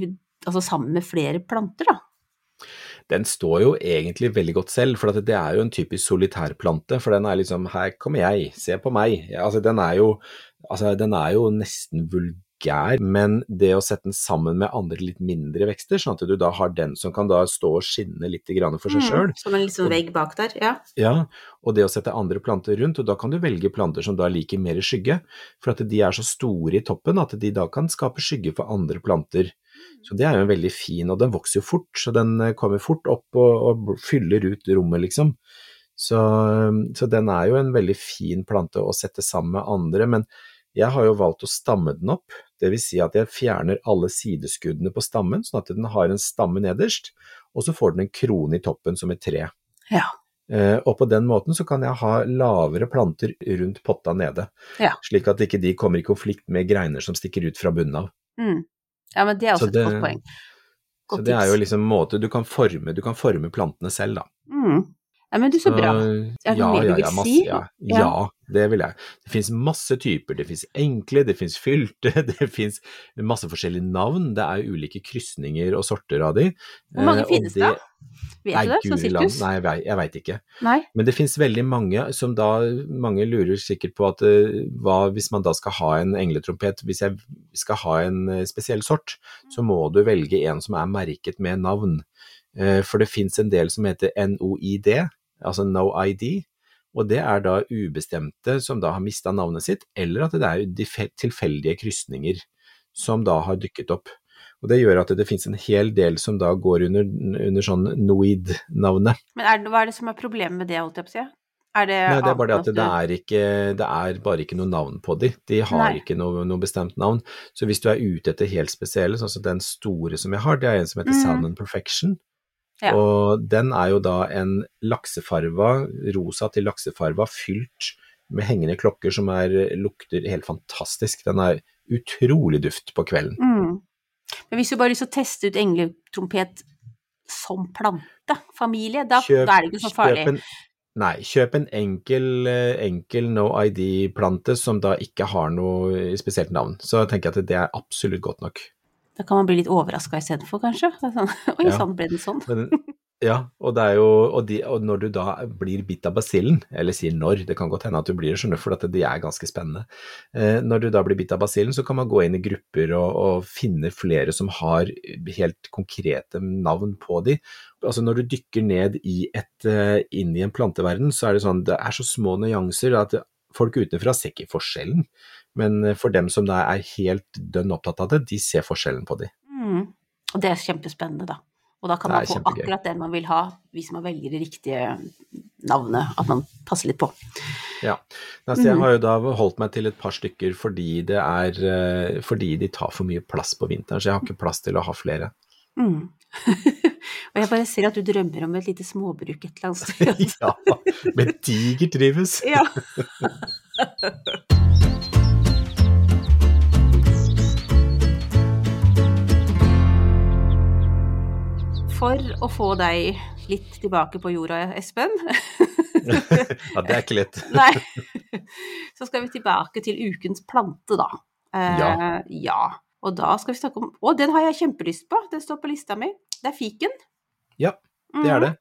altså sammen med flere planter, da? Den står jo egentlig veldig godt selv, for det er jo en typisk solitærplante. For den er liksom 'her kommer jeg, se på meg'. Ja, altså, den, er jo, altså, den er jo nesten vulgær, men det å sette den sammen med andre litt mindre vekster, sånn at du da har den som kan da stå og skinne litt grann for seg sjøl, Mm, Som en liksom vegg bak der, ja. Ja, og det å sette andre planter rundt, og da kan du velge planter som da liker mer skygge, for at de er så store i toppen at de da kan skape skygge for andre planter. Så det er jo en veldig fin, og den vokser jo fort, så den eh, kommer fort opp og, og fyller ut rommet, liksom. Så, så, den er jo en veldig fin plante å sette sammen med andre, men jeg har jo valgt å stamme den opp. Det vil si at jeg fjerner alle sideskuddene på stammen, sånn at den har en stamme nederst, og så får den en krone i toppen som et tre. Ja. Eh, og på den måten så kan jeg ha lavere planter rundt potta nede, Ja. slik at ikke de kommer i konflikt med greiner som stikker ut fra bunnen av. Mm. Ja, men det er også det, et godt poeng. Så det det er jo liksom en måte du kan forme, du kan forme plantene selv, da. Mm. Ja, men du, så bra. Er det ja, mer du ja, vil ja, masse, si? ja, Ja. ja, det vil jeg. Det finnes masse typer. Det finnes enkle, det finnes fylte, det finnes masse forskjellige navn. Det er ulike krysninger og sorter av de. Hvor mange Eh, finnes det? Vet Nei, du det, sånn sirkus? nei, jeg jeg veit ikke. Nei? Men det finnes veldig mange som da Mange lurer sikkert på at eh, hva hvis man da skal ha en engletrompet Hvis jeg skal ha en eh, spesiell sort, så må du velge en som er merket med navn. Eh, For det finnes en del som heter NOID, altså No ID. Og det er da ubestemte som da har mista navnet sitt, eller at det er tilfeldige krysninger som da har dukket opp. Og Det gjør at det finnes en hel del som da går under, under sånn Noid-navnet. Men er det, hva er det som er problemet med det, holdt jeg på å si? Er det Nei, det er bare det at det er ikke, det er bare ikke noe navn på de. De har Nei. ikke noe, noe bestemt navn. Så hvis du er ute etter helt spesielle, sånn som den store som jeg har, det er en som heter Sound Salmon Perfection. Ja. Og den er jo da en laksefarva, rosa til laksefarva, fylt med hengende klokker som er, lukter helt fantastisk. Den er utrolig duft på kvelden. Mm. Men hvis du bare har lyst til å teste ut engletrompet som plantefamilie, da, Kjøp- da er det ikke så farlig. kjøp en- Nei, kjøp en enkel, eh, enkel no ID-plante som da ikke har noe spesielt navn. Så tenker jeg at det er absolutt godt nok. Da kan man bli litt overraska istedenfor, kanskje. Sånn, Oi Ja. sann, ble den sånn? Men, ja, og jo og, de, og når du da blir bitt av basillen, eller sier når, det kan godt hende at du blir det, for de er ganske spennende. Eh, når du da blir bitt av basillen, så kan man gå inn i grupper og, og finne flere som har helt konkrete navn på de. Altså når du dykker ned i et, eh, inn i en planteverden, så er det sånn, det er så små nyanser at folk utenfra ser ikke forskjellen. Men eh, for dem som da er helt dønn opptatt av det, de ser forskjellen på de. Mm. Og det er kjempespennende, da. Og da kan man få kjempegøy. akkurat den man vil ha, hvis man velger det riktige navnet, at man passer litt på. Ja, altså jeg har jo da holdt meg til et par stykker fordi det er eh, fordi de tar for mye plass på vinteren, så jeg har ikke plass til å ha flere. Mm. og jeg bare ser at du drømmer om et lite småbruk et eller annet sted. ja, men digert trives. ja. For å få deg litt tilbake på jorda, Espen, ja, det er ikke lett. Nei. Så skal vi tilbake til ukens plante, da. Eh, Ja. ja. Og da skal vi snakke om Å, den har jeg kjempelyst på! Den står på lista mi. Det er fiken. Ja, det er det.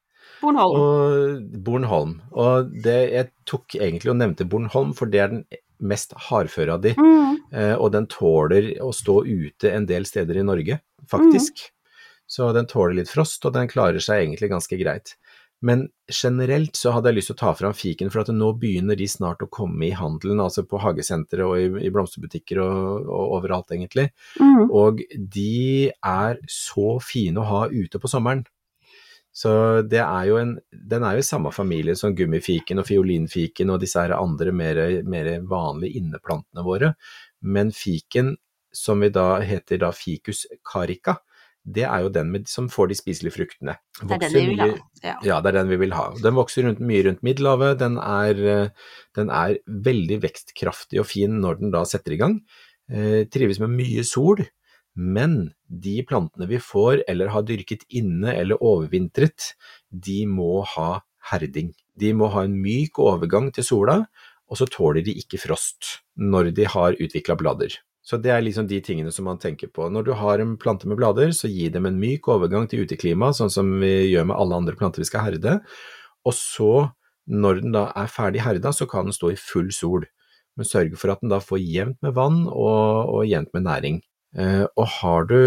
Bornholm. Og Bornholm. Og det, jeg tok egentlig og nevnte Bornholm, for det er den mest hardføre av de. Mm. Eh, og den tåler å stå ute en del steder i Norge, faktisk. Så den tåler litt frost, og den klarer seg egentlig ganske greit. Men generelt så hadde jeg lyst til å ta fram fiken, for at nå begynner de snart å komme i handelen, altså på hagesentre og i, i blomsterbutikker og, og overalt, egentlig. Mm. Og de er så fine å ha ute på sommeren. Så det er jo en, den er jo i samme familie som gummifiken og fiolinfiken og disse her andre mer, mer vanlige inneplantene våre. Men fiken, som vi da heter da ficus carica, det er jo den med, som får de spiselige fruktene. Det er den vi vil ha. Ja. ja, det er den vi vil ha. Den vokser rundt, mye rundt Middelhavet. Den er, eh, den er veldig vekstkraftig og fin når den da setter i gang. Eh, trives med mye sol, men de plantene vi får eller har dyrket inne eller overvintret, de må ha herding. De må ha en myk overgang til sola, og så tåler de ikke frost når de har utvikla blader. Så det er liksom de tingene som man tenker på. Når du har en plante med blader, så gi dem en myk overgang til uteklima, sånn som vi gjør med alle andre planter vi skal herde. Og så, når den da er ferdig herda, så kan den stå i full sol. Men sørge for at den da får jevnt med vann og, og jevnt med næring. Eh, og har du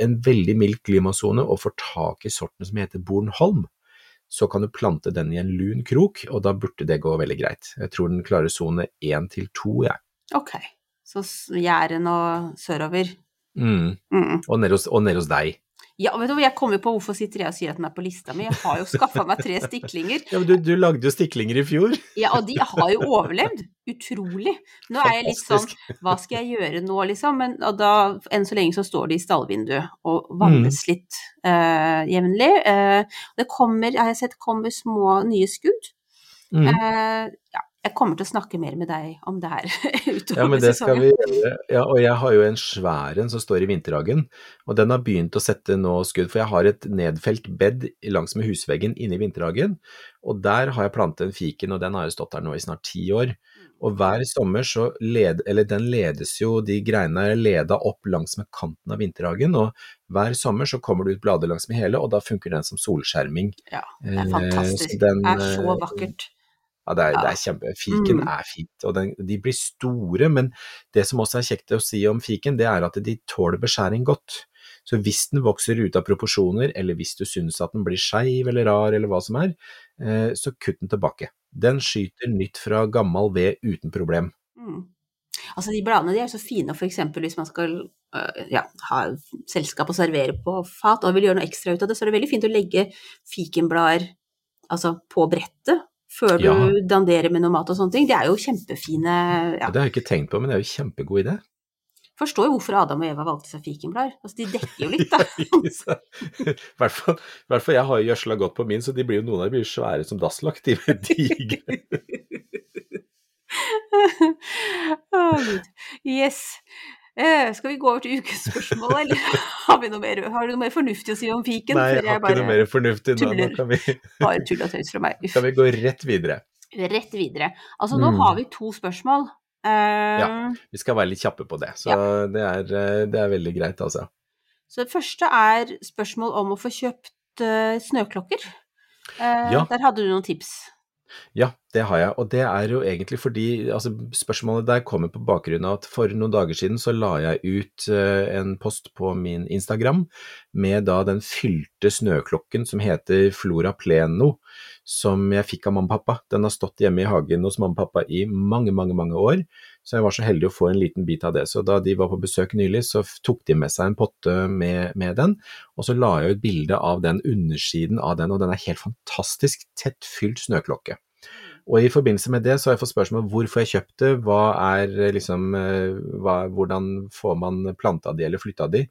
en veldig mild klimasone og får tak i sorten som heter Bornholm, så kan du plante den i en lun krok, og da burde det gå veldig greit. Jeg tror den klarer sone én til to, jeg. Ok. Så Jæren og sørover. Mm. Mm. Og, nede hos, og ned hos deg. Ja, vet du jeg kommer på hvorfor sitter jeg og sier at den er på lista mi. Jeg har jo skaffa meg tre stiklinger. Ja, men du, du lagde jo stiklinger i fjor. Ja, og de har jo overlevd. Utrolig. Nå er jeg litt sånn Hva skal jeg gjøre nå, liksom? Men da, enn så lenge så står de i stallvinduet og vannes litt eh, jevnlig. Eh, det kommer, jeg har sett kommer små nye skudd. Mm. Eh, ja, jeg kommer til å snakke mer med deg om det her utover Ja, men det skal vi. Ja, og jeg har jo en svær en som står i vinterhagen, og den har begynt å sette nå skudd, for jeg har et nedfelt bed langs med husveggen inne i vinterhagen, og der har jeg plantet en fiken, og den har jo stått der nå i snart ti år. Og hver sommer så led, eller den ledes jo, de greinene er leda opp langs med kanten av vinterhagen, og hver sommer så kommer det ut blader langs med hele, og da funker den som solskjerming. Ja, det er Eh, fantastisk. den, det er så eh, vakkert. Ja, det er, Ja. er kjempe. Fiken Mm. er fint, og den, de blir store, men det som også er kjekt å si om fiken, det er at de tåler beskjæring godt. Så hvis den vokser ut av proporsjoner, eller hvis du syns at den blir skeiv eller rar eller hva som er, eh, så kutt den tilbake. Den skyter nytt fra gammel ved uten problem. Mm. Altså, de bladene de er så fine, eksempel hvis man skal øh, ja, ha selskap og servere på fat, og vil gjøre noe ekstra ut av det, så er det veldig fint å legge fikenblader altså, på brettet før du Ja. danderer med noe mat og sånne ting. Det er jo kjempefine ja. Det har jeg ikke tenkt på, men det er jo kjempegod idé. Forstår jo hvorfor Adam og Eva valgte seg fikenblader. Altså, de dekker jo litt, da. I hvert fall, jeg har jo gjødsla godt på min, så de blir jo, noen av dem blir svære som dasslakk. De blir digre. oh, Yes. Eh, skal vi gå over til ukens spørsmål, eller har, vi noe mer, har du noe mer fornuftig å si om fiken? Nei, jeg har ikke noe mer fornuftig nå. Nå kan vi, bare tull og tøys fra meg. Uff. kan vi gå rett videre. Rett videre. Altså, nå Mm. har vi to spørsmål. Uh... Ja. Vi skal være litt kjappe på det, så det, er, eh, det er veldig greit, altså. Så det første er spørsmål om å få kjøpt uh, snøklokker. Uh, Ja. Der hadde du noen tips. Ja, det har jeg, og det er jo egentlig fordi altså, Spørsmålet der kommer på bakgrunn av at for noen dager siden så la jeg ut eh, en post på min Instagram med da den fylte snøklokken som heter Flora Pleno, som jeg fikk av mamma og pappa. Den har stått hjemme i hagen hos mamma og pappa i mange, mange, mange år, så jeg var så heldig å få en liten bit av det. Så da de var på besøk nylig, så tok de med seg en potte med, med den, og så la jeg ut bilde av den undersiden av den, og den er helt fantastisk tettfylt snøklokke. Og i forbindelse med det så har jeg fått spørsmål hvorfor jeg kjøpte, hva er eh, liksom, eh, hva, hvordan får man planta de eller flytta de?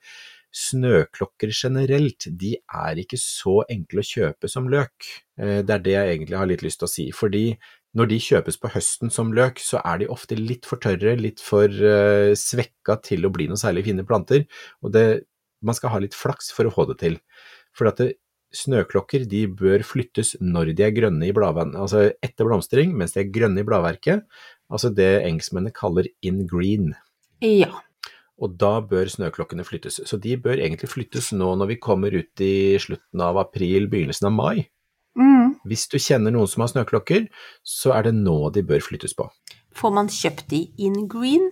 Snøklokker generelt, de er ikke så enkle å kjøpe som løk. Eh, Det er det jeg egentlig har litt lyst til å si, fordi når de kjøpes på høsten som løk, så er de ofte litt for tørre, litt for uh, svekka til å bli noen særlig fine planter, og det, man skal ha litt flaks for å få det til. For at det, snøklokker de bør flyttes når de er grønne i bladvann, altså etter blomstring, mens de er grønne i bladverket, altså det engelskmennene kaller in green. Ja. Og da bør snøklokkene flyttes. Så de bør egentlig flyttes nå når vi kommer ut i slutten av april, begynnelsen av mai. Mm. Hvis du kjenner noen som har snøklokker, så er det nå de bør flyttes på. Får man kjøpt de in green,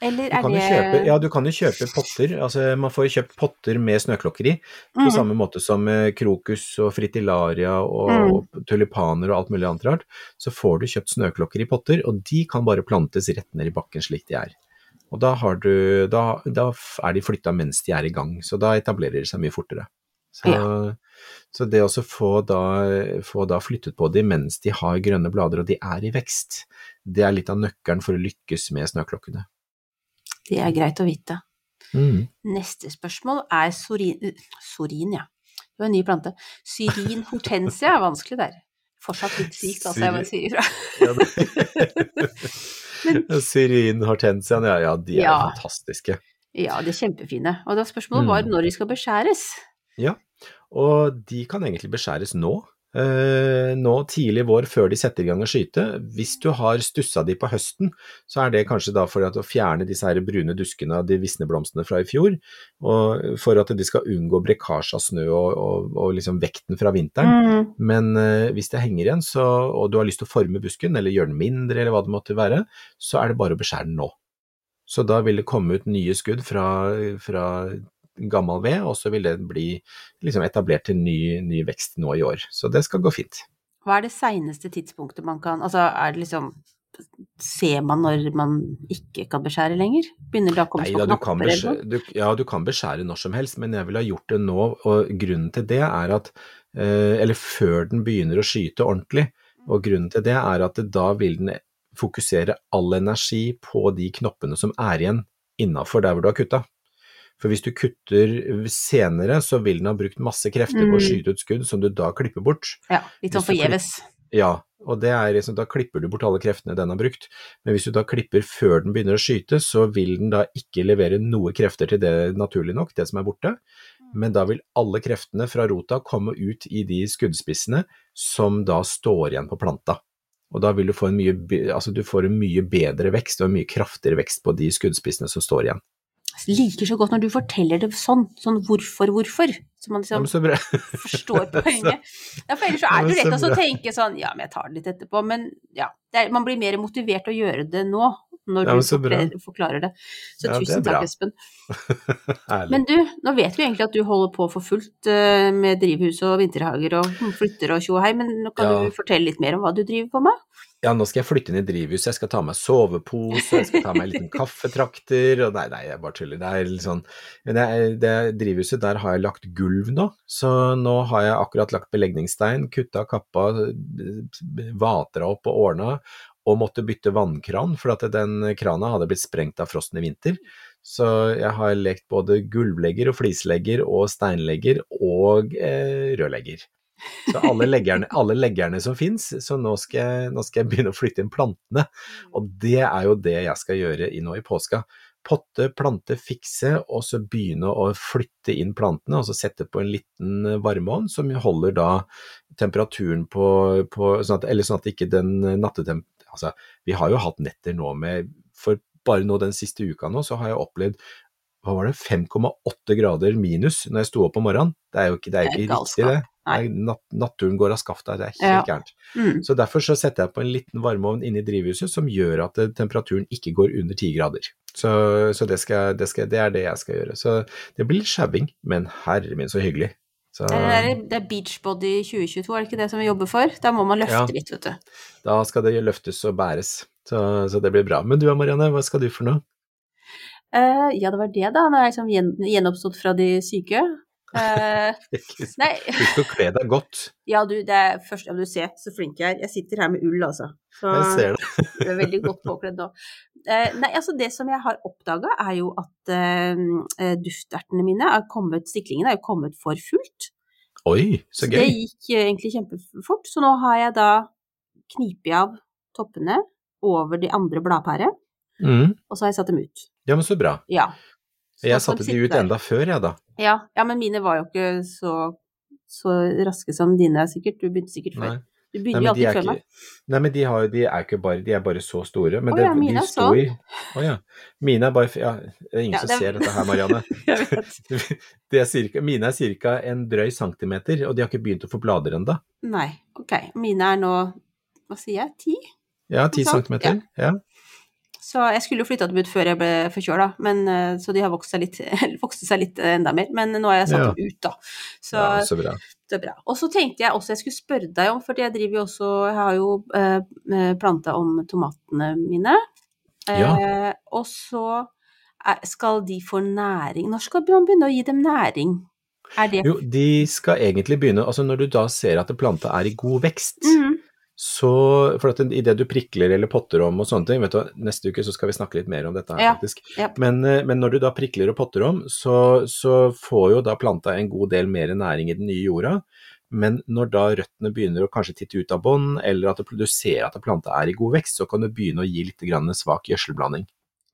eller er det kjøpe, ja, du kan jo kjøpe potter, altså man får jo kjøpt potter med snøklokker i, på mm. samme måte som eh, krokus og fritillaria og tulipaner og alt mulig annet rart, så får du kjøpt snøklokker i potter, og de kan bare plantes rett ned i bakken slik de er. Og da, har du, da, da er de flytta mens de er i gang, så da etablerer de seg mye fortere. Så, så det å få da, få da flyttet på de mens de har grønne blader og de er i vekst, det er litt av nøkkelen for å lykkes med snøklokkene. Det er greit å vite. Mm. Neste spørsmål er sorin Sorin, ja. Det var en ny plante. Syrin hortensia er vanskelig der. Fortsatt litt syk, altså, jeg må si ifra. Syrin hortensiaen, ja, ja, de er Ja. fantastiske. Ja, de er kjempefine. Og da spørsmålet var Mm. når de skal beskjæres. Ja, og de kan egentlig beskjæres nå. Eh, nå tidlig vår før de setter i gang å skyte. Hvis du har stussa de på høsten, så er det kanskje da for at å fjerne disse her brune duskene av de visne blomstene fra i fjor, og for at de skal unngå brekkasje av snø og, og, og liksom vekten fra vinteren. Men eh, hvis det henger igjen, så, og du har lyst til å forme busken, eller gjøre den mindre, eller hva det måtte være, så er det bare å beskjære den nå. Så da vil det komme ut nye skudd fra, fra gammel ved, og så vil det bli liksom etablert til ny, ny vekst nå i år. Så det skal gå fint. Hva er det seineste tidspunktet man kan Altså, er det liksom ser man når man ikke kan beskjære lenger? Begynner det å komme Nei da, kan, knapper eller noe? beskjære, du, ja, du kan beskjære når som helst, men jeg ville ha gjort det nå, og grunnen til det er at eh, Eller før den begynner å skyte ordentlig, og grunnen til det er at da vil den fokusere all energi på de knoppene som er igjen innafor der hvor du har kutta. For hvis du kutter senere, så vil den ha brukt masse krefter på å Mm. skyte ut skudd som du da klipper bort. Ja, litt sånn forgjeves. Ja, og det er liksom, da klipper du bort alle kreftene den har brukt. Men hvis du da klipper før den begynner å skyte, så vil den da ikke levere noe krefter til det naturlig nok, det som er borte. Men da vil alle kreftene fra rota komme ut i de skuddspissene som da står igjen på planta. Og da vil du få en mye, altså du får en mye bedre vekst og en mye kraftigere vekst på de skuddspissene som står igjen. Liker så godt når du forteller det sånn, sånn hvorfor, hvorfor. Så man liksom så forstår poenget. Ja, for ellers så er det jo lett å tenke sånn, ja, men jeg tar det litt etterpå. Men ja, det er, man blir mer motivert til å gjøre det nå, når Ja, du forklarer, forklarer det. Så Ja, tusen det takk, Espen. Men du, nå vet vi egentlig at du holder på for fullt eh, med drivhus og vinterhager og flytter og tjo og hei, men nå kan du fortelle litt mer om hva du driver på med? Ja, nå skal jeg flytte inn i drivhuset, jeg skal ta med sovepose, jeg skal ta med en liten kaffetrakter, og nei, nei, jeg bare tuller. Det er litt sånn Men det, det drivhuset, der har jeg lagt gulv nå, så nå har jeg akkurat lagt belegningsstein, kutta kappa, vatra opp og ordna, og måtte bytte vannkran, for at den krana hadde blitt sprengt av frosten i vinter. Så jeg har lekt både gulvlegger og flislegger og steinlegger og eh, rørlegger. Så alle leggerne, alle leggerne som fins, så nå skal, nå skal jeg begynne å flytte inn plantene. Og det er jo det jeg skal gjøre nå i påska. Potte, plante, fikse, og så begynne å flytte inn plantene, og så sette på en liten varmeovn som holder da temperaturen på, på sånn at, Eller sånn at ikke den nattetemp... Altså, vi har jo hatt netter nå med For bare nå den siste uka nå, så har jeg opplevd hva var det, 5,8 grader minus når jeg sto opp om morgenen. Det er jo ikke, Det er ikke riktig, det. Nat naturen går av skaftet, det er helt Ja. gærent. Mm. Så derfor så setter jeg på en liten varmeovn inne i drivhuset som gjør at eh, temperaturen ikke går under 10 grader. Så, så det, skal, det, skal, det er det jeg skal gjøre. Så det blir litt sjauing, men herre min så hyggelig. Så Det er, det er Beachbody 2022, er det ikke det som vi jobber for? Da må man løfte Ja. litt, vet du. da skal det løftes og bæres. Så, så det blir bra. Men du Marianne, hva skal du for noe? Uh, ja, det var det, da. Nå er jeg liksom gjen, gjenoppstått fra de syke. Eh, nei, Husk å kle deg godt. ja du, det er først Ja, du ser så flink jeg er. Jeg sitter her med ull, altså. Så Jeg ser det. du er veldig godt påkledd nå. Uh, nei, altså det som jeg har oppdaga, er jo at eh, duftertene mine er kommet Stiklingene er jo kommet for fullt. Oi, så det gikk egentlig kjempefort. Så nå har jeg da knipet av toppene over de andre bladpæret, Mm. og så har jeg satt dem ut. Ja, men så bra. Ja. Så Jeg satte de ut der. enda før, jeg, da. Ja, ja, men mine var jo ikke så, så raske som dine, sikkert. Du begynte sikkert før. Nei. Du begynner jo de alltid før meg. nei, men de, har, de er bare, de er bare så store. Men det, ja, mine de sto sånn. i Å ja. Mine er bare ja, Det er ingen Ja, som det er- ser dette her, Marianne. Det er cirka, mine er ca. en drøy centimeter, og de har ikke begynt å få blader ennå. Nei, ok. Mine er nå, hva sier jeg, ti? Ja, ti sånt, centimeter. Ja. Så jeg skulle jo flytta dem ut før jeg ble forkjøla, eh, så de har vokst seg litt, vokst seg litt eh, enda mer. Men nå har jeg satt Ja. dem ut, da. Så ja, så bra. det er bra. Og så tenkte jeg også jeg skulle spørre deg om, for jeg driver jo også Jeg har jo eh, planta om tomatene mine. Eh, og så er, skal de få næring. Når skal man begynne å gi dem næring? Det Jo, de skal egentlig begynne Altså når du da ser at planta er i god vekst, Mhm. Så For at idet du prikler eller potter om og sånne ting vet du, Neste uke så skal vi snakke litt mer om dette her, Ja, faktisk. ja. Men, eh, men når du da prikler og potter om, så, så får jo da planta en god del mer næring i den nye jorda. Men når da røttene begynner å kanskje titte ut av bånd, eller at du ser at planta er i god vekst, så kan du begynne å gi litt grann svak gjødselblanding.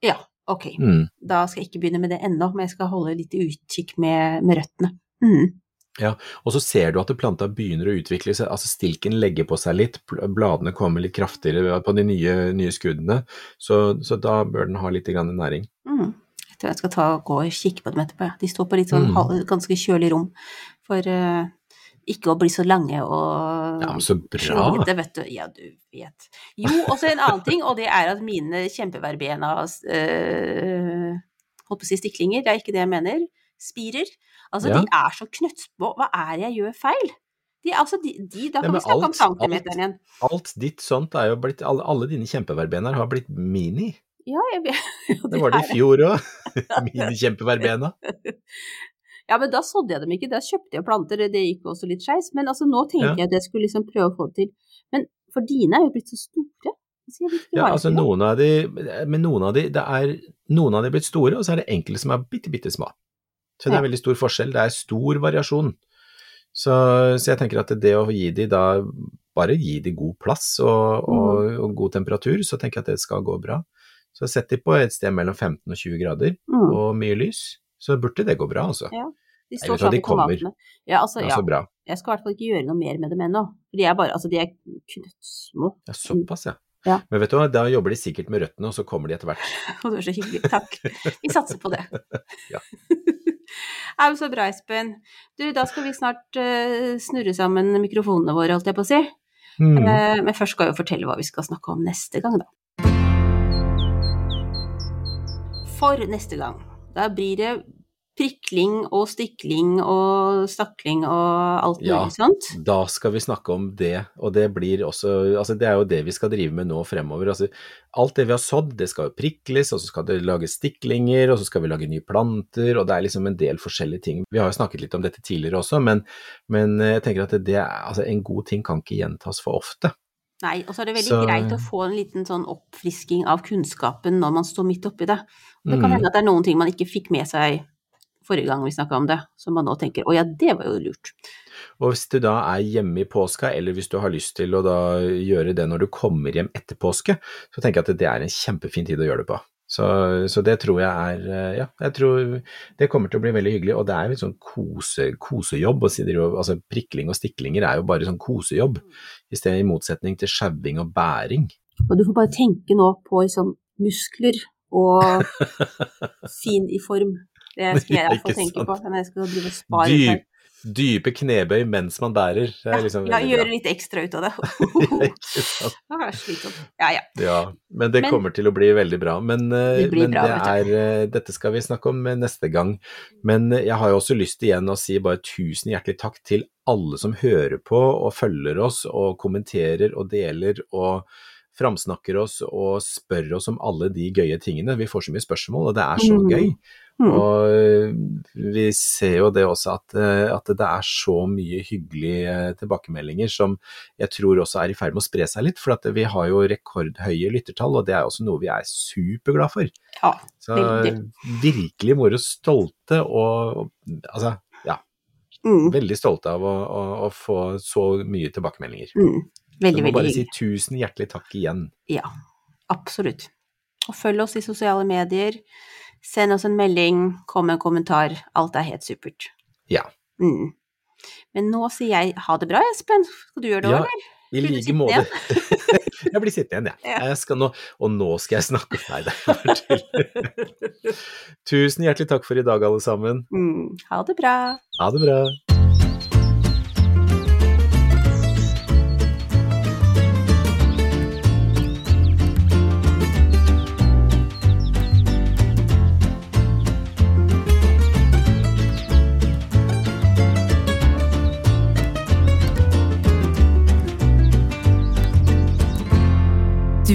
Ja, ok. Mm. Da skal jeg ikke begynne med det ennå, men jeg skal holde litt utkikk med, med røttene. Mhm. Og så ser du at planta begynner å utvikle seg, altså stilken legger på seg litt, bladene kommer litt kraftigere på de nye, nye skuddene, så, så da bør den ha litt grann næring. Mm. Jeg tror jeg skal ta, gå og kikke på dem etterpå. ja. De står på litt sånn Mm. ganske kjølig rom. For uh, ikke å bli så lange og Ja, men så bra! Kronglete, vet du. Ja, du vet. Jo, og så en annen ting, og det er at mine kjempeverbena uh, Holdt på å si stiklinger, det er ikke det jeg mener. Spirer. Altså, Ja. de er så knøttspå. Hva er det jeg gjør feil? De, altså, de, de, da kan ja, vi snakke om alt- centimeteren igjen. Alt ditt sånt er jo blitt Alle, alle dine kjempeverbenaer har blitt mini. Ja, jeg. Ja, Det var det i fjor òg. Mini-kjempeverbena. Ja, men da sådde jeg dem ikke, da kjøpte jeg planter, det gikk også litt skeis. Men altså, nå tenkte Ja. jeg at jeg skulle liksom prøve å få det til. Men for dine er jo blitt så store. Altså, Ja, altså noen av de Men noen av de, det er Noen av de er blitt store, og så er det enkelte som er bitte, bitte små. Så det er veldig stor forskjell. Det er stor variasjon. Så, så jeg tenker at det å gi de da Bare gi de god plass og, og, og god temperatur, så tenker jeg at det skal gå bra. Så sett de på et sted mellom 15 og 20 grader, Mm. og mye lys, så burde det gå bra, altså. Ja, De står sammen med tomatene. Ja, altså, Ja, ja. bra. Jeg skal i hvert fall ikke gjøre noe mer med dem ennå. For de er bare, altså, de er knøttsmå. Ja, såpass, ja. Ja. Men vet du hva, da jobber de sikkert med røttene, og så kommer de etter hvert. Og du er så hyggelig. Takk. Vi satser på det. Ja. Ja, så bra, Espen. Du, da skal vi snart uh, snurre sammen mikrofonene våre, holdt jeg på å si. Mm. Uh, men først skal jeg jo fortelle hva vi skal snakke om neste gang, da. For neste gang, da blir det prikling og stikling og stakling og alt Ja. sånt. sånt. Da skal vi snakke om det, og det blir også Altså, det er jo det vi skal drive med nå fremover. Altså, alt det vi har sådd, det skal jo prikles, og så skal det lages stiklinger, og så skal vi lage nye planter, og det er liksom en del forskjellige ting. Vi har jo snakket litt om dette tidligere også, men, men jeg tenker at det er Altså, en god ting kan ikke gjentas for ofte. Nei, og så er det veldig Så- greit å få en liten sånn oppfrisking av kunnskapen når man står midt oppi det. Det kan Mm. hende at det er noen ting man ikke fikk med seg forrige gang vi snakka om det, som man nå tenker å ja, det var jo lurt. Og hvis du da er hjemme i påska, eller hvis du har lyst til å da gjøre det når du kommer hjem etter påske, så tenker jeg at det er en kjempefin tid å gjøre det på. Så, så det tror jeg er eh, Ja, jeg tror det kommer til å bli veldig hyggelig. Og det er jo sånn kose, kosejobb. Altså prikling og stiklinger er jo bare sånn kosejobb, i stedet i motsetning til sjauing og bæring. Og du får bare tenke nå på liksom muskler og fin i form. Det skal jeg Ja, iallfall tenke sant. på når jeg skal drive og spare. Dyp, dype knebøy mens man bærer. Er liksom Ja, gjøre litt ekstra ut av det. Ikke sant? Det slitsomt. Ja, ja. Ja, men det Men- kommer til å bli veldig bra. Men, eh, Det men bra, det er, eh, dette skal vi snakke om eh, neste gang. Men jeg har jo også lyst igjen å si bare tusen hjertelig takk til alle som hører på og følger oss og kommenterer og deler og framsnakker oss og spør oss om alle de gøye tingene. Vi får så mye spørsmål, og det er så Mm. gøy. Mm. Og eh, vi ser jo det også at, eh, at det er så mye hyggelige eh, tilbakemeldinger som jeg tror også er i ferd med å spre seg litt. For at vi har jo rekordhøye lyttertall, og det er også noe vi er superglad for. ja. Så Veldig. virkelig moro stolte og og- altså ja, Mm. veldig stolte av å, å, å få så mye tilbakemeldinger. Mm. Veldig, Jeg må bare hyggelig. si tusen hjertelig takk igjen. Ja, absolutt. Og følg oss i sosiale medier. Send oss en melding, kom med en kommentar. Alt er helt supert. Ja. Mm. Men nå sier jeg ha det bra, Espen. Skal du gjøre det òg, Ja, eller? I like måte. jeg blir sittende igjen. Ja. jeg skal nå, og nå skal jeg snakke Nei, det tull. Tusen hjertelig takk for i dag, alle sammen. Mm. Ha det bra. Ha det bra.